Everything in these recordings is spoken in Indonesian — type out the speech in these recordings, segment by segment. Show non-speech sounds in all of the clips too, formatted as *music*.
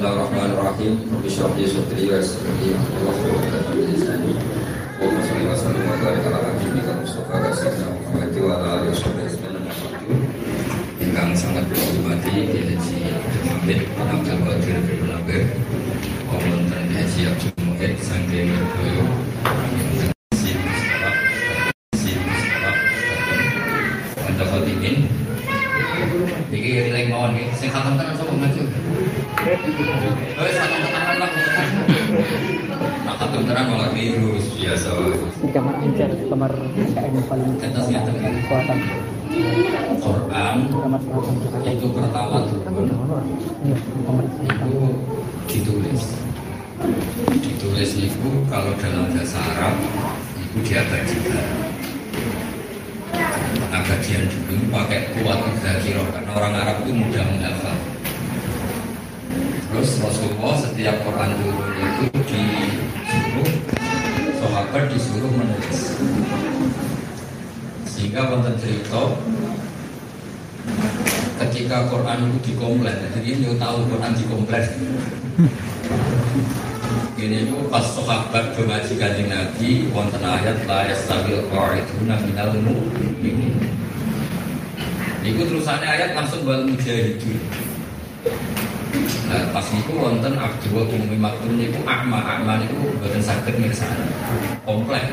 Bismillahirrahmanirrahim. Rabbi shrah li sadri wa yassir amri wa hlul 'uqdatam min lisani. Wa salli wa sallim wa ala habibika Mustafa sayyidina Muhammad wa ala alihi wasallam. Ingkang sangat dihormati Kiai Haji Abdul Hamid Abdul Qadir bin. Wonten Haji Abdul Muhid saking. Sin Mustafa, Sin Mustafa, Anda khatimin. Iki rilek mawon iki. Sing khatam tenan sapa maju? Wes khatam tenan lah. Nah, khatam tenan malah biru biasa. di kamar ancar kamar KM paling Atas ngeten iki. selatan Quran kamar selatan Jakarta itu pertama itu ditulis. Ditulis itu kalau dalam bahasa Arab itu diabadikan. Abadian dulu pakai kuat kira karena orang Arab itu mudah menghafal. Terus Rasulullah setiap Quran turun itu disuruh sahabat disuruh menulis. Sehingga wonten cerita ketika Quran itu dikomplain, jadi ini tahu Quran dikomplain. Ini itu pas sahabat ngaji kanjeng Nabi wonten ayat la yastabil qa'iduna minal mu'minin. Niku terusannya ayat langsung wal mujahidin. Nah, pas niku wonten Abdul Umi Maktum niku akma akma niku boten saged mirsani. Komplek.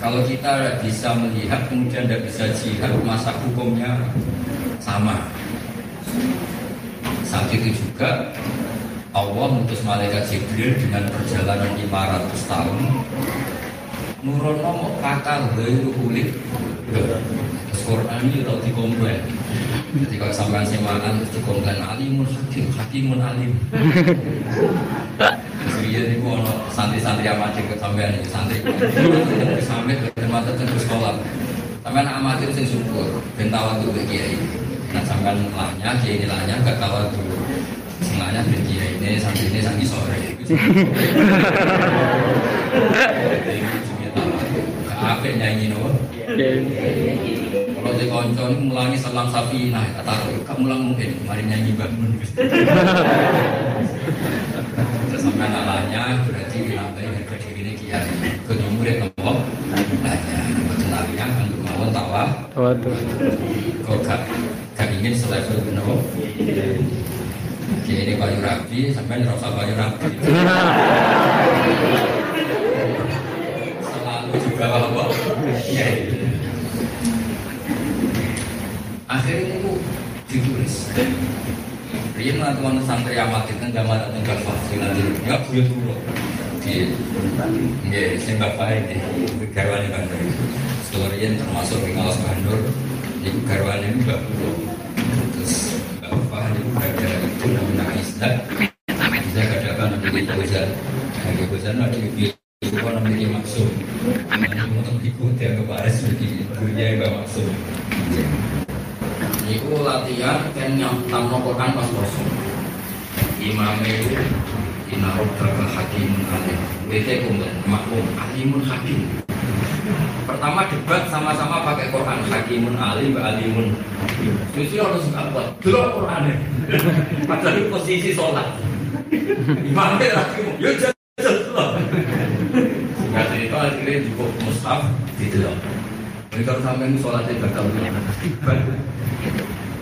Kalau kita bisa melihat kemudian tidak bisa jihad masa hukumnya sama. Saat itu juga Allah mengutus malaikat Jibril dengan perjalanan 500 tahun. Nurono mau kata gairu kulit Terus Quran ini tau dikomplain. Jadi kalau sampai semaan terus dikomplain Alimun hakim, hakimun alim. Iya ini ono santri-santri amatir ke sampean ini Santri. Sampai ke mata terus sekolah. Sampai anak amatir sing syukur Bentawa tuh ke kiai Nah sampai lahnya, ini lahnya gak kawal dulu Semuanya kiai ini sampai ini sampai sore Apa nyanyi no? Kalau di konco ini mulangi salam sapi, nah kata kamu mulang mungkin, mari nyanyi bangun. Sampai nalanya berarti wilayah harga diri ini kiai. Kedua murid nopo, nanya, betul nalanya kan mau tawa, waduh kok gak gak ingin selevel. Kiai ini kayu rapi, sampai ngerasa kayu rapi. Selalu juga bahwa kiai. Akhirnya itu ditulis. Rian lah tuan santri amatir kan zaman datang ke vaksin nanti nggak boleh dulu di ya ini garwan kan Rian termasuk di kawas Bandung itu garwan ini nggak perlu terus bapak ini berada itu namanya Aisyah bisa katakan namanya Bozan. Nabi Bozan ada di itu namanya maksud namanya untuk ikut yang kebaris begini dunia yang maksud Iku latihan kan yang tamu Quran pas kosong. Imam itu Inna rabbaka hakimun alim. Bete kumpul maklum alimun hakim. Pertama debat sama-sama pakai Quran hakimun alim wa alimun. Jadi harus apa? Delok Quran. Padahal itu posisi sholat. Imam itu hakim. Yo jajal delok. Singkat cerita akhirnya cukup mustaf didelok. Ini kalau sampai sholatnya bakal debat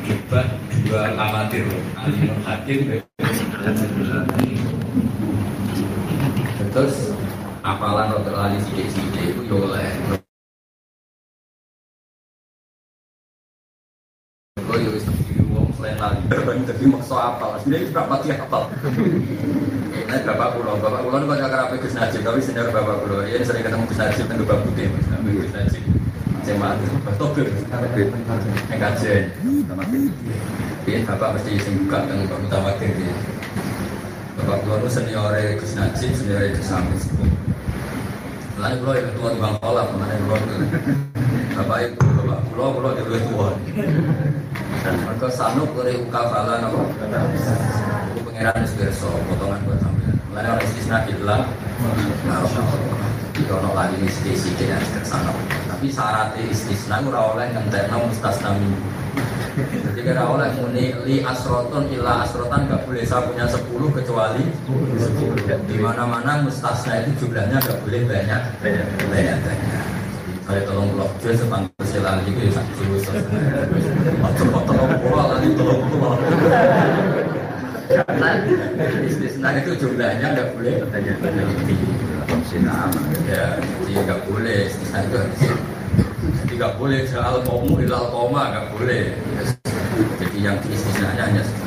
debat dua amatir alimun hakim terus apalan rotor lali sidik-sidik itu yo oleh Oh yo wong selain lali. Berbanding tapi maksa apal sebenarnya berapa dia apal Nah, bapak pulau, bapak pulau itu banyak kerabat Gus Najib, tapi senior bapak pulau, ya sering ketemu Gus Najib dan Bapak Putih, Mas. Nabi Gus Najib. Saya mati, Tobir, yang kajian, Iya, bapak mesti sing buka yang bapak utama kiri. Bapak pulau itu senior Gus Najib, senior Gus Amin. Lalu pulau yang tua di Bangkola, ke mana pulau itu. Bapak itu, bapak pulau, pulau di lebih tua. Mereka sanuk dari ukafalan apa? Itu pengiran Isbirso, potongan buat sambil. Lalu orang istisna bilang, Jika ono lagi istisi kira sana. Tapi syarat istisna ora oleh ngentekno mustasna min. Jadi kira oleh muni li asroton illa asrotan nggak boleh saya punya sepuluh kecuali sepuluh. Di mana-mana mustasna itu jumlahnya nggak boleh banyak banyak banyak. Tolong blok jual sepang kesilan itu ya satu jual. Atau tolong pulau lagi tolong pulau. Karena istisna itu jumlahnya nggak boleh banyak banyak lebih. Ya, jadi nggak boleh istisna itu harus jadi nggak boleh soal komu ilal koma nggak boleh. Jadi yang diistisnanya hanya itu.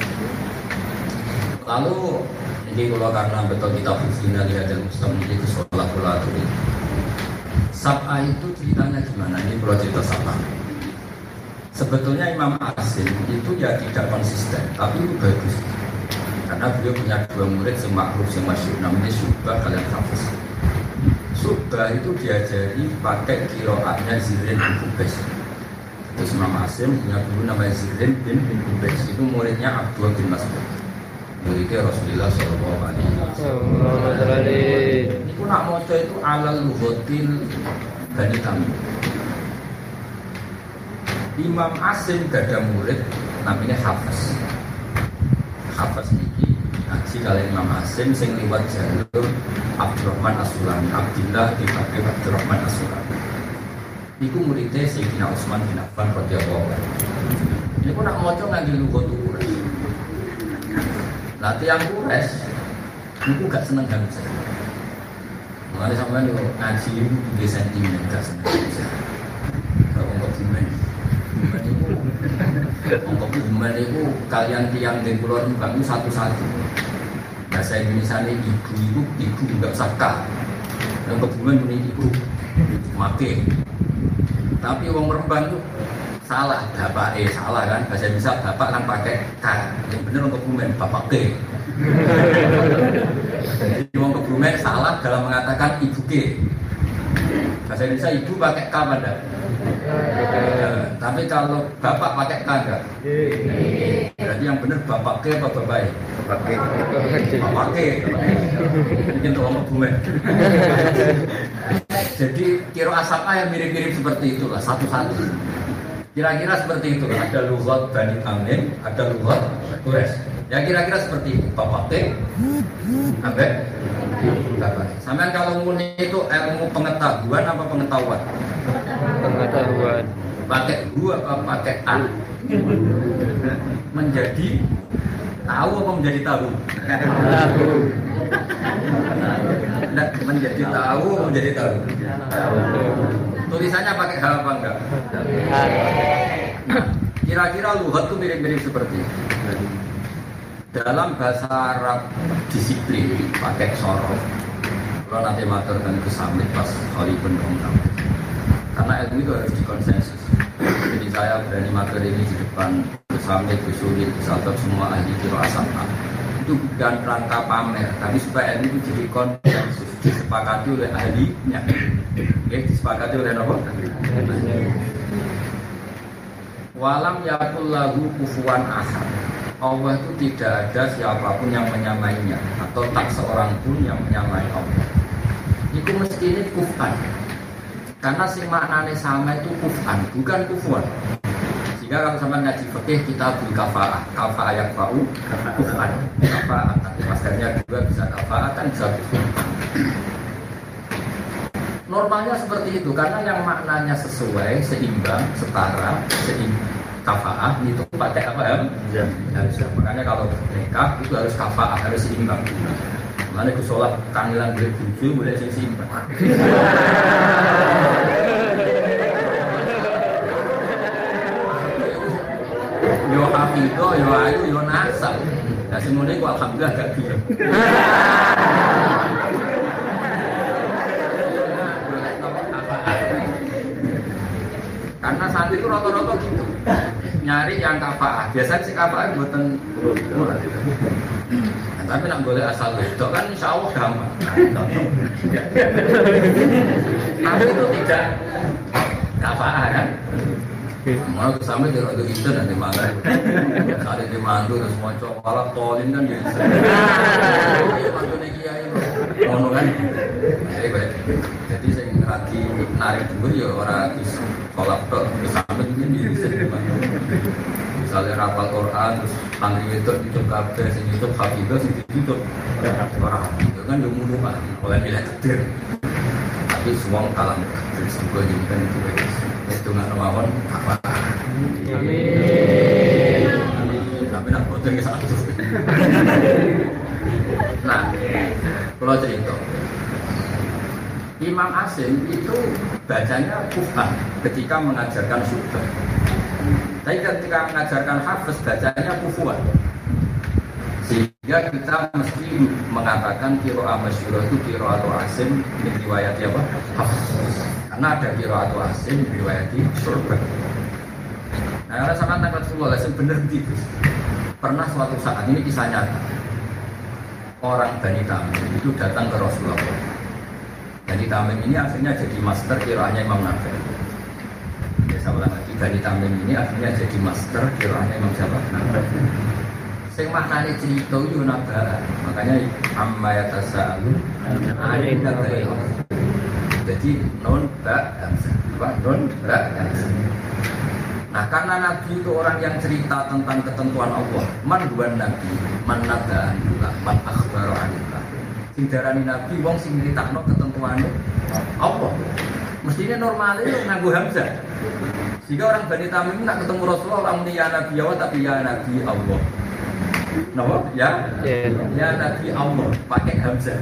Lalu ini kalau karena betul kita berzina lihat dan Muslim ke sholat pula Sab'a itu ceritanya gimana? Ini kalau cerita Sab'a. Sebetulnya Imam Asim itu ya tidak konsisten, tapi itu bagus. Karena beliau punya dua murid yang makruf, yang masyur, namanya Subah kalian hafiz. Subah itu diajari pakai kiroatnya Zirin bin Kubes. Terus Imam Asim punya guru namanya Zirin bin bin Kubes. Itu muridnya Abdul bin Mas'ud. Muridnya Rasulullah Shallallahu Alaihi Wasallam. Pun nak moco itu alal luhotil Bani Tamim. Imam Asim gada murid namanya Hafiz. Hafiz ini ngaji kalian Imam Asim sing liwat jalur Abdurrahman Asulami Abdillah bin Abi Abdurrahman Asulami Iku muridnya Sayyidina Utsman bin Affan radhiyallahu anhu. Ini pun nak moco ngambil lugotu Quraisy. Lah tiang Quraisy itu gak seneng Hamzah. Mulai sampai lu ngaji itu di sentimen gak seneng Hamzah. Kalau untuk bumen, bumen itu, bumen itu kalian tiang di pulau itu satu-satu. Bahasa Indonesia ini ibu ibu ibu nggak sakah. Untuk bumen ini ibu make. Tapi orang Rembang itu salah, bapak eh salah kan. Bahasa Indonesia bapak kan pakai k. Yang benar untuk bumen bapak ke. Jadi wong kebumen salah dalam mengatakan ibu ke. Bahasa Indonesia ibu pakai k pada. Tapi kalau bapak pakai k enggak? Berarti yang benar bapak ke apa bapak e? Bapak ke. Bapak ke. Mungkin tolong kebumen. Jadi kira asap yang mirip-mirip seperti itulah satu-satu. Kira-kira seperti itu. Ada lugat Bani Tamim, ada lugat Quraisy. Ya kira-kira seperti itu. Bapak T, ambek Bapak. Sampai kalau muni itu ilmu pengetahuan apa pengetahuan? Pengetahuan. Pakai gua apa pakai a? Menjadi tahu apa menjadi tahu? Nah, menjadi tahu menjadi tahu? Tulisannya pakai hal apa enggak? Kira-kira lugat itu mirip-mirip seperti itu. Dalam bahasa Arab disiplin pakai sorof. Kalau nanti matur dan kesamit pas kali pendongkram. Karena ilmu itu harus dikonsensus. Jadi saya berani matur ini di depan kesamit, kesulit, kesatap semua ahli kiro asapna. Itu bukan rangka pamer, tapi supaya ilmu itu jadi konsensus disepakati oleh ahlinya. Oke, disepakati oleh apa? Walam yakul lagu kufuan ahad. Allah itu tidak ada siapa pun yang menyamainya atau tak seorang pun yang menyamai Allah. Itu mesti ini kufan. Karena si maknanya sama itu kufan, bukan kufuan. Sehingga kalau sama ngaji fikih kita beli kafaah, kafaah yang bau, kufan, kafaah. Maskernya juga bisa kafaah kan bisa kufan. Normalnya seperti itu karena yang maknanya sesuai, seimbang, setara, seimbang kafaah itu pakai apa ya? Harus makanya kalau nikah itu harus kafaah, harus seimbang. Mana ke sholat kangilan boleh buju, boleh sing seimbang. *laughs* Yo hafido, yo ayu, yo nasab. Nah semuanya gua alhamdulillah gak gitu. *laughs* Karena santri itu rata-rata gitu nyari yang kafaah. Biasanya si kafaah buatan murah. Nah, tapi nak boleh asal itu kan insya Allah gampang. Tapi itu tidak kafaah kan. Mau kesama di rodo itu nanti malah Saat di mantu terus mau coba tolin kan jadi mantu nih kiai ngono kan. Jadi saya lagi narik dulu ya orang sholat tok sampai ini Misalnya rapal Quran, terus santri itu YouTube kabeh, sing YouTube Hafidhah, sing YouTube orang itu kan yang mulu oleh milih ketir. Tapi semua kalah ketir, semua jadi kan itu itu nggak mawon apa? Tapi nak boten ke satu. *laughs* Nah, kalau cerita, Imam Asim itu bacanya kufan ketika mengajarkan subah. Tapi ketika mengajarkan hafiz bacanya kufuan. Sehingga kita mesti mengatakan kiro amasyuro itu kiro atau asim di riwayat apa? Hafiz. Karena ada kiro atau asim di riwayat surga. Nah, karena sama tanggal Rasulullah benar gitu. Pernah suatu saat ini kisah nyata. Orang Bani Tamim itu datang ke Rasulullah. Bani Tamim ini akhirnya jadi master kiranya Imam Nafi. Ya, saya ulang lagi, Bani Tamim ini akhirnya jadi master kiranya Imam? Nafi. Sing maknanya cerita itu nabara. Makanya amma yatasa'alu anin nabai. Jadi non ba hamzah. Apa? Non ba hamzah. Nah karena Nabi itu orang yang cerita tentang ketentuan Allah Man buan Nabi, man naba anillah, man akhbaro anillah Sing darani Nabi, wong sing no ketentuannya Allah Mestinya normalnya itu nganggu Hamzah Sehingga orang Bani Tamim nak ketemu Rasulullah Orang ini ya Nabi Allah tapi ya Nabi Allah Kenapa? Ya? Ya Nabi Allah Pakai Hamzah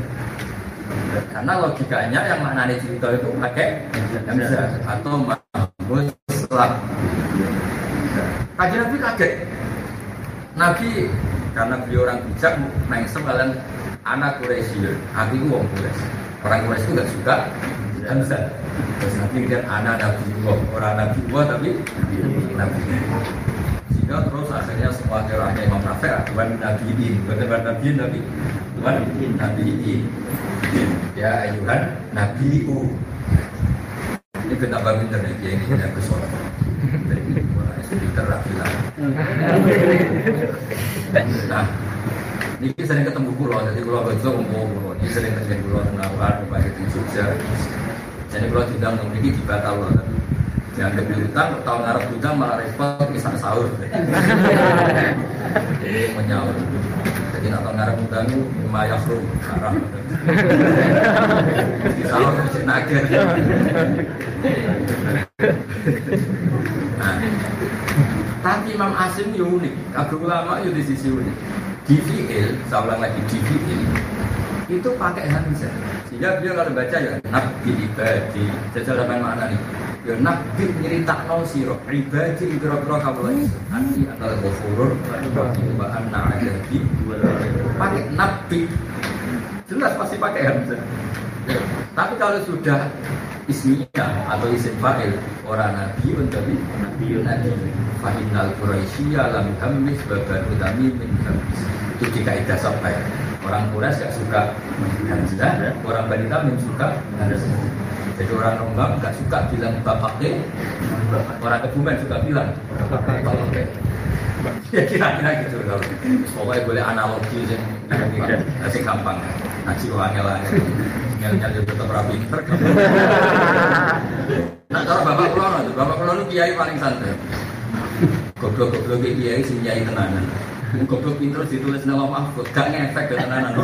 karena logikanya yang maknanya cerita itu pakai Hamzah atau Mahmud Selam Kaji Nabi kaget. Nabi karena beliau orang bijak, main sekalian anak Quraisy. Aku itu orang Quraisy. Orang Quraisy itu nggak suka Hamzah. Terus Nabi lihat anak Nabi Allah, orang Nabi Allah tapi Nabi. Sehingga terus akhirnya semua kiranya Imam Rafi' Tuhan Nabi ini, bukan Nabi Nabi Tuhan Nabi ini. Ya ayuhan Nabi U. Ini kenapa pinter nih ini aku sholat. Nah, ini sering ketemu pulau, jadi pulau betul umum pulau. Ini sering ketemu pulau Senawan, baik itu Jogja. Jadi pulau tidak memiliki di batal loh. Jangan kebeli utang, tahun Arab utang malah repot kisah sahur. *laughs* Jadi menyaur. Jadi nak tahun Arab utang itu lumayan seru, arah. Sahur mesti nager. Nah, tapi Imam Asim unik, Abu Ulama itu di sisi unik. Di fi'il, saya ulang lagi di fi'il, itu pakai hamzah. Sehingga dia kalau baca ya nabi ibadi. Jajal apa mana nih? Ya nabi nyerita no siro ibadi kira-kira kamu lagi. Nanti adalah ghafurur wa anna adabi pakai nabi. Jelas pasti pakai hamzah. Tapi kalau sudah ismiyah atau isim fa'il. Orang nabi tapi nabi nabi fahinal quraisya lam hamis baban utami min hamis itu di kaidah sampai orang Quraisy gak suka hamzah orang Bani Tamim suka hamzah jadi orang Rembang gak suka bilang bapaknya orang Kebumen suka bilang bapaknya ya kira-kira gitu. Kalau pokoknya boleh analogi yang masih gampang. Ngaji wangel angel ngel juga tetap rapi nah kalau bapak pulau itu bapak pulau itu kiai paling santai goblok goblok kiai sih kiai tenanan. Goblok pinter ditulis nama mahfud. Gak ngefek ke tenanan.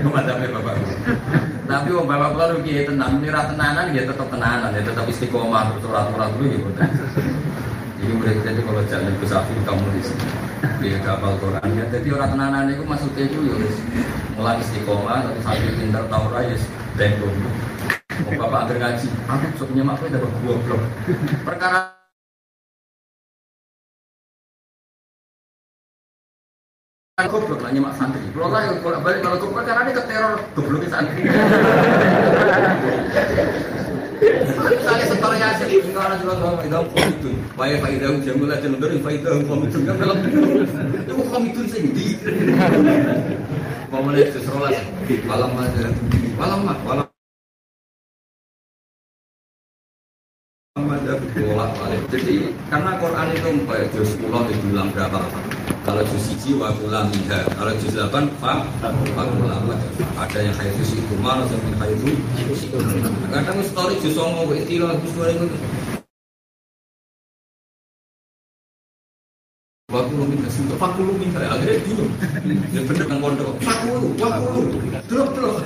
Pemadamnya bapak tapi om bapak pulau itu kiai tenang nira tenanan ya tetap tenanan. Ya tetap istiqomah. Terus urat-urat dulu gitu jadi kita itu kalau jalan ke sapi kamu di sini di kapal Quran ya. Jadi orang tenanan itu maksudnya itu ya mulai istiqomah tapi sapi pintar tahu raya dan Mau bapak agar ngaji, aku sok nyemak itu dapat dua blok. Perkara goblok lah nyemak santri. Kalau lah kalau balik kalau goblok karena dia keteror gobloknya santri. Misalnya setor yasin, ini orang surat ngomong itu komitun. Wahai faidah jamul aja lendur, faidah komitun kan dalam itu sendiri. Mulai seserolas, malam aja, malam mah, malam. bolak balik. Jadi karena Quran itu juz 10 dibilang berapa? Kalau juz siji wa kula minha. Kalau juz 8 fa kula Ada yang kayak juz itu mana yang kayak itu. Kadang story juz 9 kok istilah juz 2 Waktu lu minta sih, waktu lu minta akhirnya bingung. Ya bener pondok. Waktu lu, waktu lu, drop drop.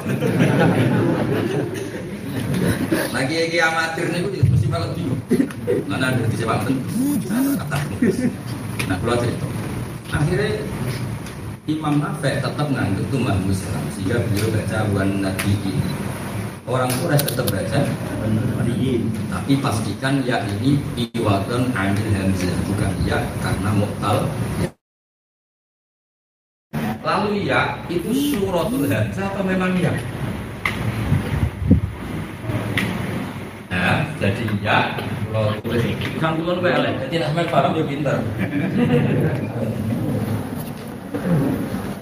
Lagi lagi amatir nih, gue mesti malah bingung. Mana ada di kata Nah, kalau cerita. Akhirnya Imam Nafi tetap ngangguk tuh Muhammad sehingga beliau baca wan nabi ini. Orang Quraisy tetap baca tapi pastikan ya ini iwatun anil hamzah bukan ya karena muktal lalu ya itu suratul hamzah atau memang ya? Nah jadi ya kalau tulis kan kulon balik jadi nak paham ya pintar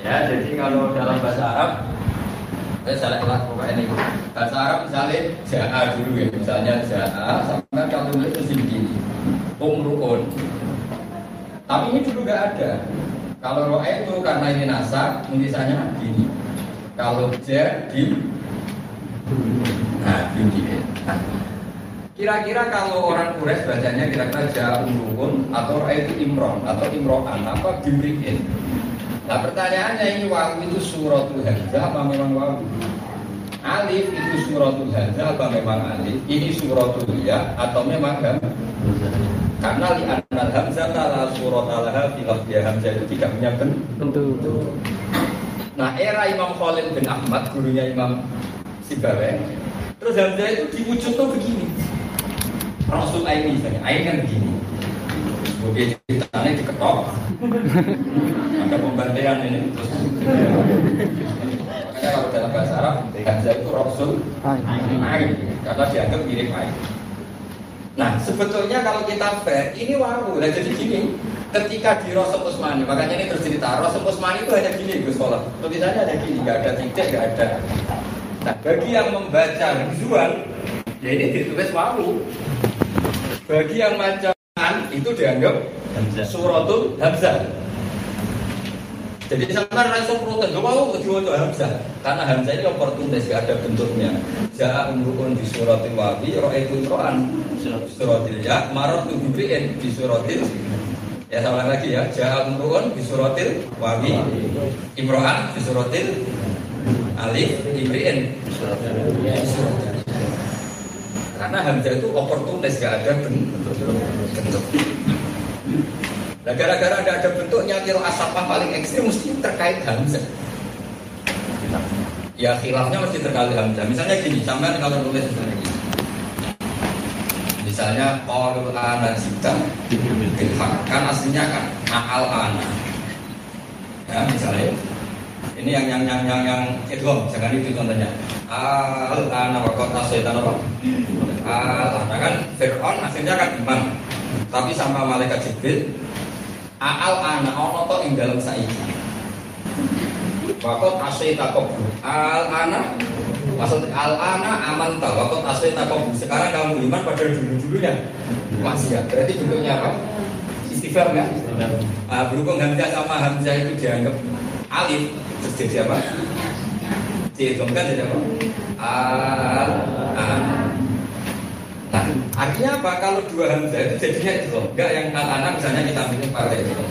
ya jadi kalau dalam bahasa Arab saya salah kelas pokoknya ini. Bahasa Arab misalnya ja'a dulu ya. Misalnya ja'a sampai kalau tulis mesti begini. Umruun tapi ini dulu nggak ada. Kalau roa itu karena ini nasa tulisannya gini kalau jadi nah gini nah, Kira-kira kalau orang Quraisy bacanya kira-kira ja'a umruun atau roa itu imron atau imro'an apa gimriin Nah pertanyaannya ini wawu itu suratul hamzah apa memang wawu? Alif itu suratul hamzah apa memang alif? Ini suratul ya atau memang ham? Karena li anal hamzah la surat alaha filaf dia hamzah itu tidak punya bentuk. Nah era Imam Khalid bin Ahmad gurunya Imam Sibawe terus hamzah itu diwujud tuh begini. Rasul Aini misalnya, Aini kan begini. Oke, ceritanya diketok. Ada pembantian ini. Makanya kalau dalam bahasa Arab, Hamzah itu Rasul Ain. Karena dianggap mirip Ain. Nah, sebetulnya kalau kita fair, ini wawu. Nah, jadi gini, ketika di Rasul Usmani, makanya ini terus cerita, Rasul Usmani itu hanya gini, Gus Sekolah. Tulisannya ada gini, nggak ada titik, nggak ada. Nah, bagi yang membaca visual, ya ini ditulis wawu. Bagi yang baca itu dianggap suratul hamzah. Jadi sampai raiso protes, gak mau diwajah hamzah. Karena hamzah ini oportunis gak ada bentuknya. Ja'a umrukun di suratil wabi, ro'etu ro'an suratil ya, marot tu bibriin di suratil. Ya sama lagi ya, ja'a umrukun di suratil wabi, imro'an di suratil alif, ibriin karena hamzah itu oportunis gak ada bentuk. Nah gara-gara tidak ada bentuknya kilo asapah paling ekstrim mesti terkait hamzah. Ya khilafnya mesti terkait hamzah. Misalnya gini, sampai kalau nulis misalnya gini. Misalnya qalu ana jita kan aslinya kan aal ana. Ya misalnya ini yang yang yang yang yang itu jangan itu contohnya. Al ana wa qad asaitan apa? Al ana kan Fir'aun aslinya kan iman. Tapi sama malaikat Jibril Aal ana ono to ing dalam saiki. Wakot asyaita qablu. Al ana maksud al ana aman ta wakot asyaita qablu. Sekarang kamu iman pada dulu-dulunya. Masih ya. Berarti bentuknya apa? Istighfar ya? Ah, berhubung Hamzah sama Hamzah itu dianggap alif terus jadi apa? Jadi kan jadi apa? Al ana. Artinya apa? Kalau dua hamzah itu jadinya itu. Enggak yang anak misalnya kita ambil pada itu.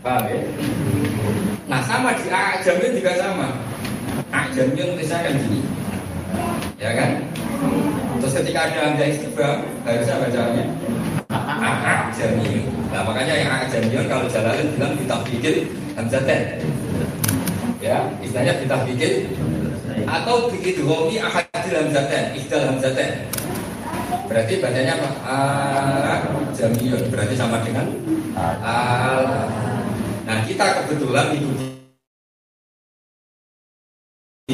Paham ya? Nah sama di ajamnya juga sama. Ajamnya tulisnya kan gini. Ya kan? Terus ketika ada hamzah istighfar, harusnya bacanya ajami. Nah makanya yang ajami kalau jalan bilang kita pikir hamzah ten. Ya, istilahnya kita pikir atau begitu homi ahadil hamzaten, istilah hamzaten. Berarti bacanya apa? Al jamiyun berarti sama dengan al. Nah kita kebetulan ikuti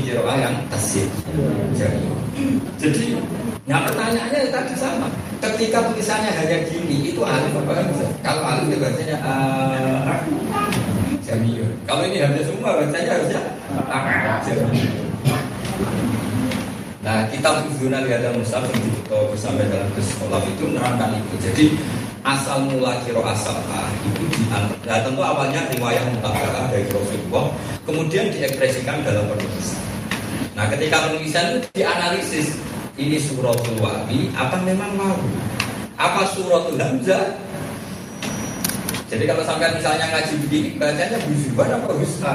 kiroah yang tasir. Jadi, nah pertanyaannya tadi sama. Ketika tulisannya hanya gini, itu alif apa? Kalau alif itu bacanya al jamiyun. Kalau ini hamzah semua bacanya harusnya jamiyun. Nah, kita Fuzuna Lihat Musab yang ditutup sampai dalam sekolah itu menerangkan itu. Jadi asal mula kiro asal ah, itu di nah, tentu awalnya riwayat mutabakah dari Rasulullah, kemudian diekspresikan dalam penulisan. Nah, ketika penulisan itu dianalisis ini suratul wabi apa memang mau? Apa suratul hamzah? Jadi kalau sampai misalnya ngaji begini, bacanya buzuban apa husna?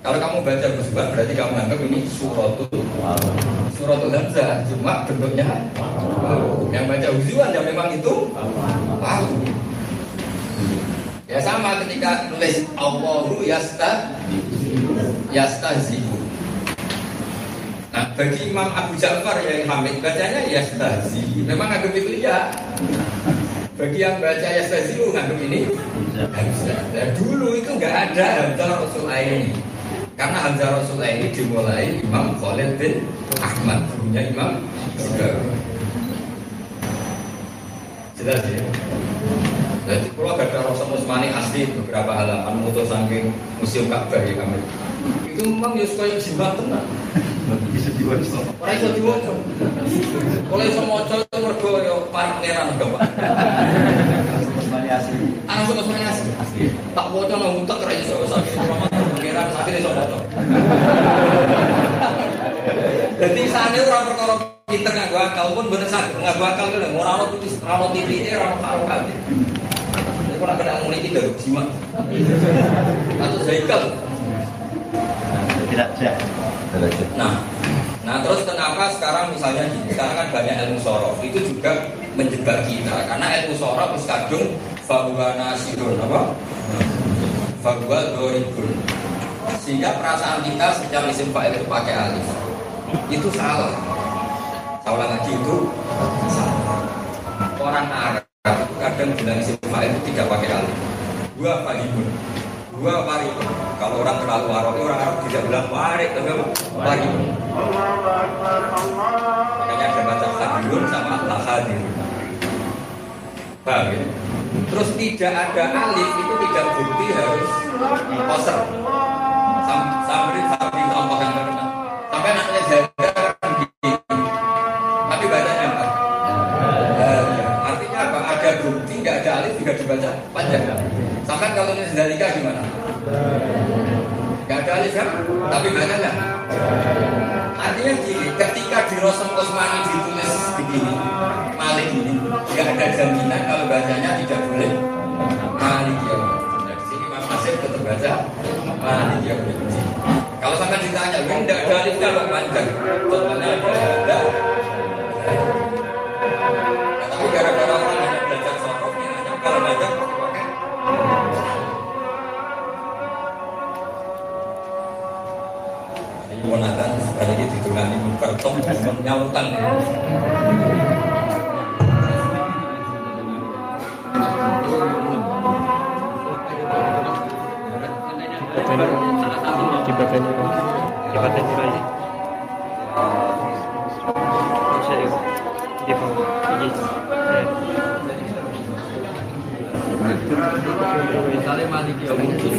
Kalau kamu baca buzuban berarti kamu anggap ini suratul suratul hamzah, cuma bentuknya yang baca buzuban ya memang itu wow. Ya sama ketika tulis Allahu yasta yastahzi'u. Nah, bagi Imam Abu Ja'far yang Hamid bacanya yastahzi. Memang agak itu ya. Bagi yang baca yastahzi'u nganggap ini Hamzah. Nah, dulu itu nggak ada Hamzah Rasul ini. Karena Hamzah Rasul ini dimulai Imam Khalid bin Ahmad, punya Imam. Jelas ya? Jadi kalau ada Rasul Musmani asli beberapa halaman mutus saking museum Ka'bah ya kami. Itu memang ya suka yang jimat tenang. bisa diwajib Orang iso diwaca. Kalau iso maca itu mergo ya parek pangeran Bapak. variasi Anak suka semuanya asli. asli Tak waca nang utek ora iso sakit. Pangeran sakit iso maca. Jadi sana orang perkara pinter nganggo akal pun bener sakit nganggo akal kan ora ono putus ora ono titike ora ono karo kali. Ini kok kena ngene iki dari jimat. Atau zaikal. tidak siap Nah, nah terus kenapa sekarang misalnya gini, sekarang kan banyak ilmu sorof itu juga menjebak kita. Karena ilmu sorof terus kadung bahwa nasirun apa? Bahwa doribun sehingga perasaan kita sejak isim fa'il itu pakai alif itu salah. Ulang lagi itu salah. Orang Arab itu kadang bilang isim fa'il itu tidak pakai alif. Gua fahibun, gua waribun. Kalau orang terlalu Arab, orang Arab tidak bilang warik, tapi apa? Waribun. Makanya ada baca hadirun sama la hadirun. Paham ya? Terus tidak ada alif itu tidak bukti harus koser. Sam sampai sampai Allah yang terkenal. Sampai dibaca panjang. Sampai kalau ini zalika gimana? Nggak ada alif kan? Tapi bacanya Artinya gini, ketika di Rosem Osmani ditulis begini, Malik ini, nggak ada jaminan kalau bacanya tidak boleh Malik ya. Sini Mas Nasir tetap baca Malik ya. Kalau sampai ditanya, tidak ada alif kalau panjang, contohnya Misalnya malik ya mungkin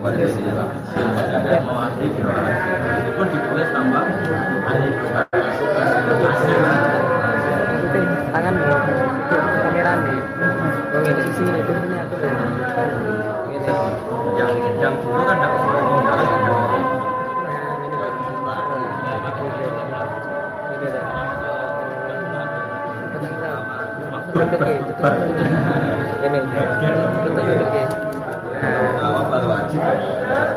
terus. pun ditulis tambah Itu tangan. Itu kamera nih. Oh, ini sisi ini itu yang yang dulu kan tidak usah Yeah.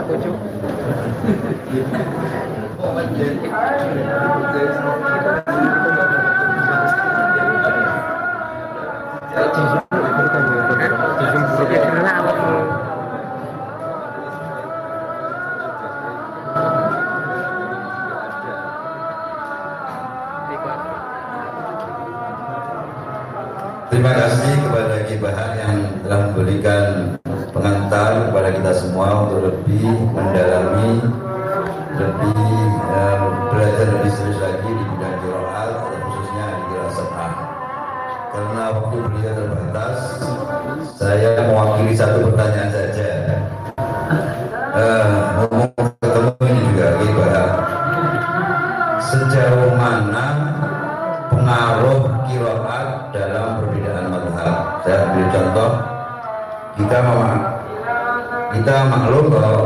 Apa tuh? Terima kasih kepada Kibahan yang telah memberikan pengantar kepada kita semua untuk lebih waktu beliau terbatas, saya mewakili satu pertanyaan saja. Ngomong ketemu ini juga Kibahan. Sejauh mana pengaruh kiroat dalam perbedaan madhab. Saya ambil contoh, kita mem- kita maklum bahwa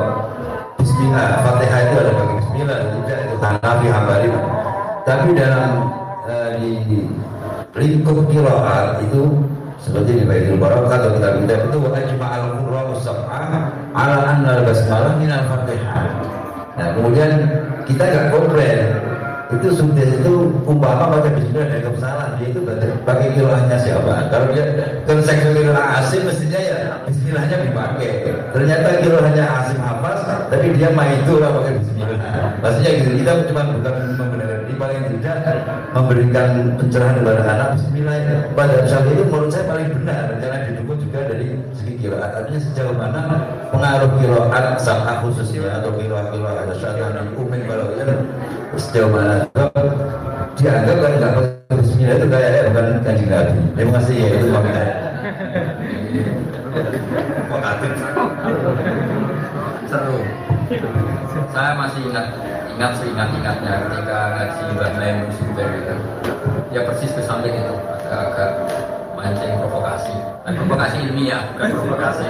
lingkup kiroat itu seperti di Baitul Barak atau kita kita itu ajma al qurra sab'ah ala anna al basmalah min al fatihah. Nah kemudian kita nggak komplain. Itu sudah itu umpama baca bismillah dan salah dia itu pakai kiroahnya siapa? Kalau dia konsep kiroah asim mestinya ya bismillahnya dipakai. Ternyata kiroahnya asim hafaz tapi dia main itu lah pakai bismillah. Maksudnya gitu kita cuma bukan membenarkan paling tidak memberikan pencerahan kepada anak. Bismillah pada saat itu menurut saya paling benar jangan didukung juga dari segi kiroat. Artinya sejauh mana pengaruh kiroat sama khususnya atau kiroat kiroat ada saat yang umin kalau sejauh mana? Dianggap kan nggak Bismillah itu kayak bukan kanjeng Nabi. Terima kasih ya. Itu makanya. seru saya masih ingat ingat seingat ingatnya ketika ngaji Mbak Naim Sumber itu. Ya persis ke samping itu agak-agak mancing provokasi. Nah, provokasi ilmiah bukan provokasi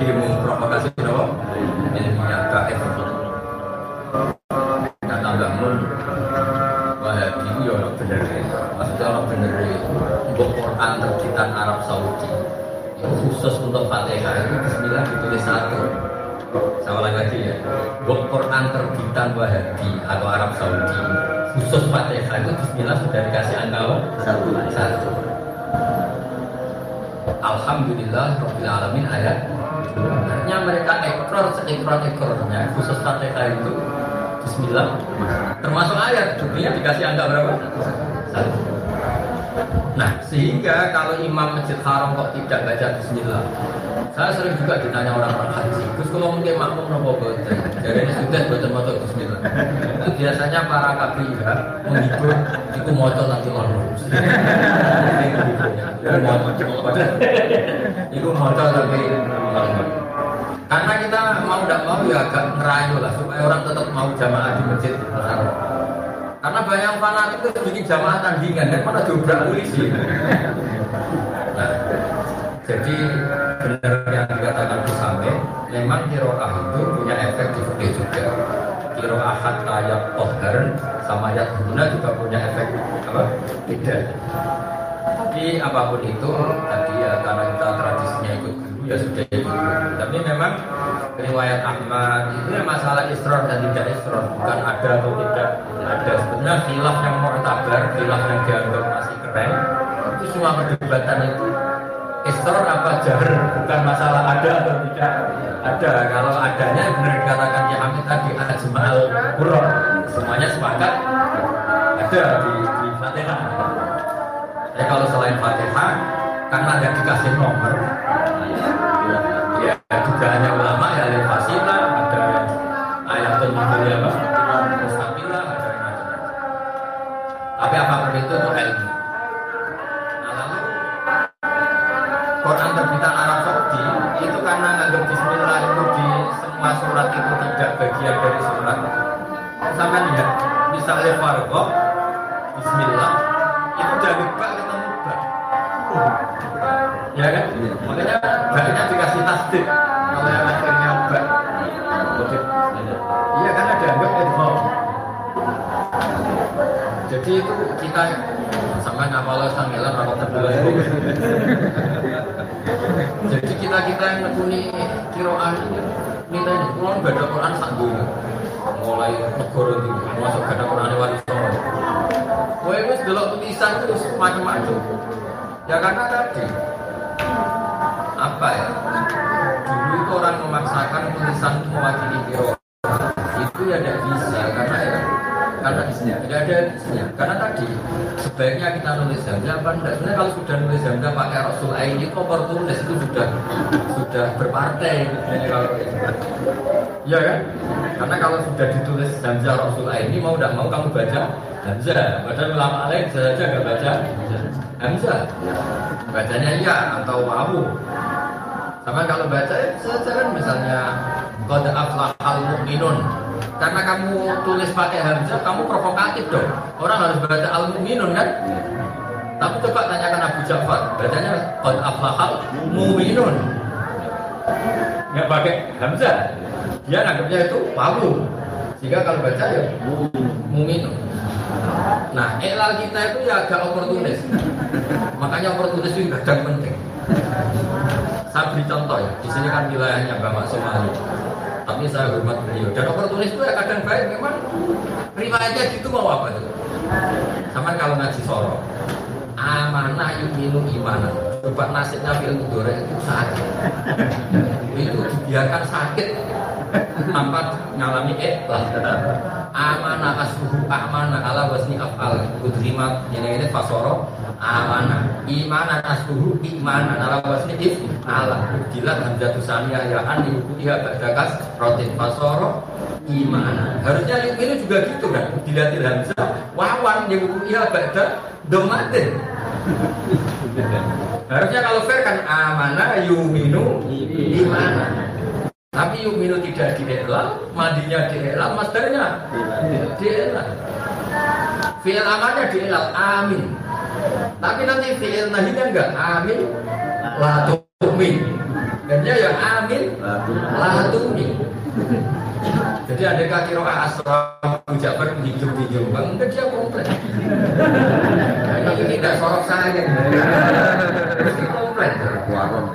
demo provokasi kenapa ilmiah gak efektif. Dan tambah mun. Wahabi itu ya orang bener. Maksudnya orang bener. Untuk Quran terbitan Arab Saudi. Khusus untuk Fatihah. Itu Bismillah ditulis satu saya ulang lagi ya. Buku Quran terbitan Wahabi atau Arab Saudi. Khusus Fatihah itu Bismillah sudah dikasih angka satu. Satu. Alhamdulillah Rabbil Alamin ayat. Artinya mereka ekor seekor ekornya. Khusus Fatihah itu Bismillah. Termasuk ayat dunia dikasih angka berapa? satu Nah, sehingga kalau imam masjid haram kok tidak baca bismillah. Saya sering juga ditanya orang-orang haji, terus kalau mungkin makmum nopo boten, jadi ini sudah boten motor bismillah. Itu biasanya para KPIH menghibur, itu motor nanti lalu. Itu motor tapi karena kita mau tidak mau ya agak ngerayu lah supaya orang tetap mau jamaah di masjid haram. Karena banyak yang fanatik itu bikin jamaah tandingan dan mana diobrak polisi. Nah, jadi benar yang dikatakan Kusame, memang kiroah itu punya efek di fikih juga. Kiroah hatta ayat tohar sama ayat guna juga punya efek apa? Beda. Tapi apa pun itu tadi ya karena kita tradisinya ikut guru ya sudah ikut guru. Tapi memang riwayat Ahmad itu masalah isron dan tidak isron bukan ada atau tidak. Ada sebenarnya khilaf yang mu'tabar khilaf yang dianggap masih keren. Itu semua perdebatan itu. Isron apa jahar bukan masalah ada atau tidak. Ada. Kalau adanya benar dikatakan ya Hamid tadi ada jemaal Qur'an. Semuanya sepakat. Ada di, di Fatihah. Ya kalau selain Fatihah karena ada dikasih nomor ya dugaannya ulama ya lil fasilah ada ayatul mudhil ya Pak mustaqilah ada yang macam-macam. Tapi apa pun itu itu ilmu. Quran terbitan Arab Saudi itu karena nganggap Bismillah itu di semua surat itu tidak bagian dari surat. Sampai lihat misalnya Fargo Bismillah Itu dari Baknya dikasih tasdik. Kalau yang akhirnya bak. Iya kan ada anggap idgham. Jadi itu kita sama ngapal sangelan rapat terbulan. Jadi kita kita yang nekuni kiroan minta ini pulang baca Quran dunia. Mulai negara itu masuk baca Quran wali songo. Kowe wis delok tulisan terus macam-macam. Ya karena tadi apa ya? Dulu itu orang memaksakan tulisan mewakili kiroan itu ya tidak bisa karena ya karena isinya tidak ada isinya karena tadi sebaiknya kita nulis hamzah apa enggak? Sebenarnya kalau sudah nulis hamzah pakai rasul ain itu oportunis itu sudah sudah berpartai Jadi kalau ya karena kalau sudah ditulis hamzah rasul ain ini mau tidak mau kamu baca hamzah padahal ulama lain saja nggak baca hamzah bacanya iya atau wawu sama kalau baca ya saja kan misalnya Qad aflahal mu'minun. Karena kamu tulis pakai hamzah, kamu provokatif dong. Orang harus baca al mu'minun kan? Tapi coba tanyakan Abu Ja'far Bacanya Qad aflahal mu'minun. Nggak pakai hamzah. Dia nganggapnya itu wawu Sehingga kalau baca ya mu'minun. Nah, elal kita itu ya agak oportunis. Makanya oportunis itu kadang penting saya beri contoh ya, di sini kan wilayahnya Bapak Somali. Tapi saya hormat beliau. Dan oportunis itu ya kadang baik, memang riwayatnya gitu mau apa itu? Sama kalau ngaji soro, amanah yuminu imanah. Coba nasibnya film Dore itu sakit. itu dibiarkan sakit tanpa ngalami ikhlas. Amanah asuhu amanah ala wasni afal. Kudrimat ini ini fasoro amanah imanan asuhu imanan ala wasni if ala. Dilat hamzatu saniyah ya an dihukumiha ba'dakas rotin fasoro imanan harusnya ini juga gitu kan dilatil hamzah wawan dihukumiha ba'da domatin. Harusnya kalau fair kan amanah yuminu imanan tapi yuminu tidak dielal, mandinya dielal, masdarnya dielal. Fi'il amalnya dielal, amin. Tapi nanti fi'il nahinya enggak, amin, la tu'min. Ya amin, la tu'min. Jadi ada kaki roa asram Ja'far hidup di Jombang, enggak dia komplain. Ini ini tidak sorok saya. Ini komplain.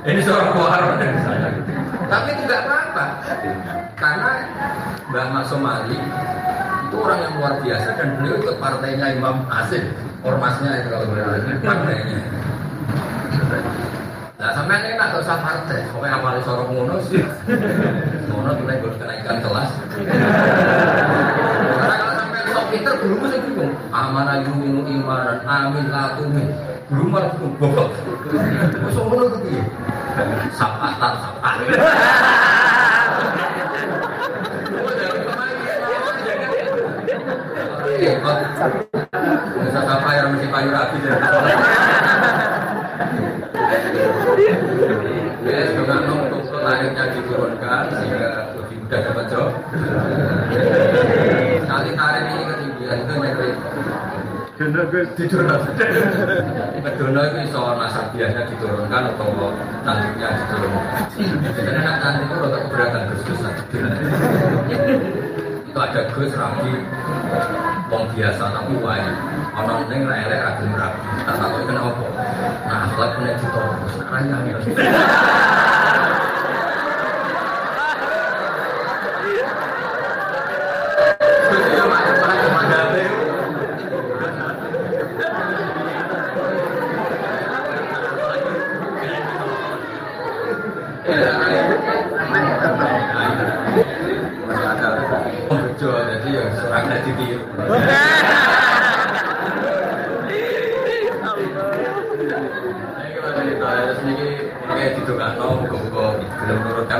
Ini sorok kuaron dari saya. Tapi tidak apa-apa, karena Mbak Somali itu orang yang luar biasa dan beliau ikut partainya Imam Asim, ormasnya itu kalau ini partainya. Nah, sampai ini nak usah partai, pokoknya apalagi ngono sih. Ngono tuh gue kenaikan kelas. Karena kalau sampai sok pinter, guru mesti bingung. Amanah yuminu imanan, amin latumin. Guru malah bingung, goblok. Masuk ngono tuh piye? Sapatan, sapatan. Bisa apa yang mesti payu rapi Ya, dengan untuk tarifnya diturunkan sehingga lebih mudah dapat job. Sekali tarif ini ketinggian itu Dono diturunkan. Dono itu iso biasanya diturunkan atau cantiknya diturunkan. Karena nak cantik itu rotok keberatan gus-gusan. Itu ada gus rapi, wong biasa tapi wae. Ono ning ra elek ra gelem rapi. Tak takoki kenapa. Nah, akhlak nek ditolong terus raya. Bejo, jadi ya serang jadi tiru. Ini kalau cerita terus ini kayak gitu kan, no, buka-buka belum nurutkan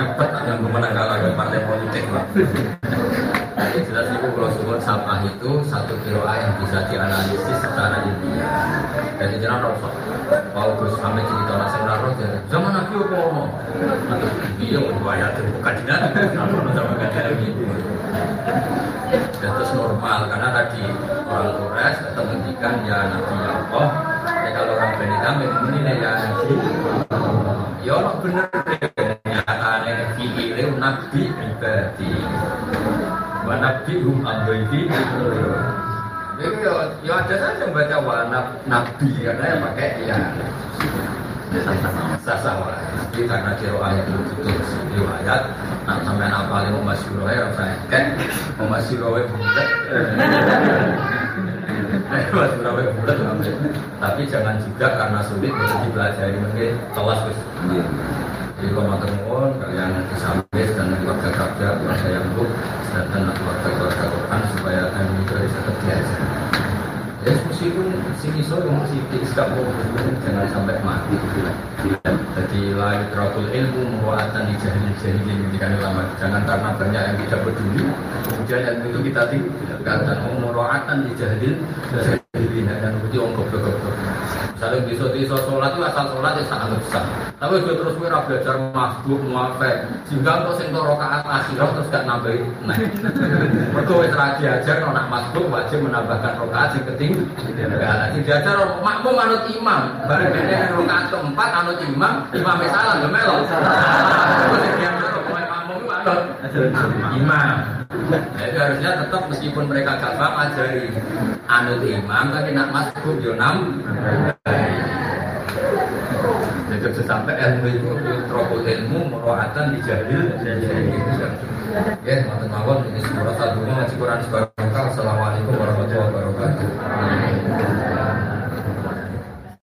Ribet yang menang kalah di partai politik lah. Jadi jelas itu kalau suku sampah itu satu kilo A yang bisa dianalisis secara ilmiah. Jadi jangan rasa kalau Gus Hamid cerita nasi naruh zaman Nabi apa ngomong? Iya, riwayat dari kajian, kalau sama kajian gitu. Dan terus normal karena tadi orang Quraisy ketemu ikan ya Nabi ya Allah. Ya kalau orang Bani Tamim ini ya. Ya Allah fiile Nabi ibadi. Wa Nabi hum abdi. Jadi ya, ya ada saja yang baca wa nab- nabi karena yang pakai ya sasa. Jadi karena kiro ayat itu betul riwayat, nah sampai apa lima mas ya saya kan mas bulat. Mas bulat bulat tapi jangan juga karena sulit bisa dipelajari mungkin kelas wis. Jadi kalau mau nuwun kalian disambis dan keluarga kerja, keluarga yang buruk, dan keluarga-keluarga Quran supaya kami itu bisa terbiasa. Ya meskipun sini so yang masih mau jangan sampai mati. Jadi lain terakul ilmu muatan di jahil jahil menjadikan ulama. Jangan karena banyak yang tidak peduli, kemudian yang itu kita tinggalkan muatan di jahil dan itu orang goblok goblok. Misalnya bisa bisa sholat itu asal sholat itu sangat besar. Tapi juga terus kita belajar masbuk, muafek. Sehingga untuk sing rokaat akhirah terus gak nambahin. Nah, *laughs* mereka wis ra diajar nek nak masbuk wajib menambahkan rokaat sing keting. Nah, sing diajar makmum anut imam. Bareng dene rokaat keempat anut imam, imam wis salah lho melo. *laughs* Terus diajar pokoknya makmum itu imam. Harusnya tetap meskipun mereka gak paham ajari anut imam tapi nak masbuk yo nam. Jadi sampai ilmu itu terobos ilmu merohatan di jahil. Ya, teman-teman, ini sebuah satu ngaji Quran sebagai Assalamualaikum warahmatullahi wabarakatuh.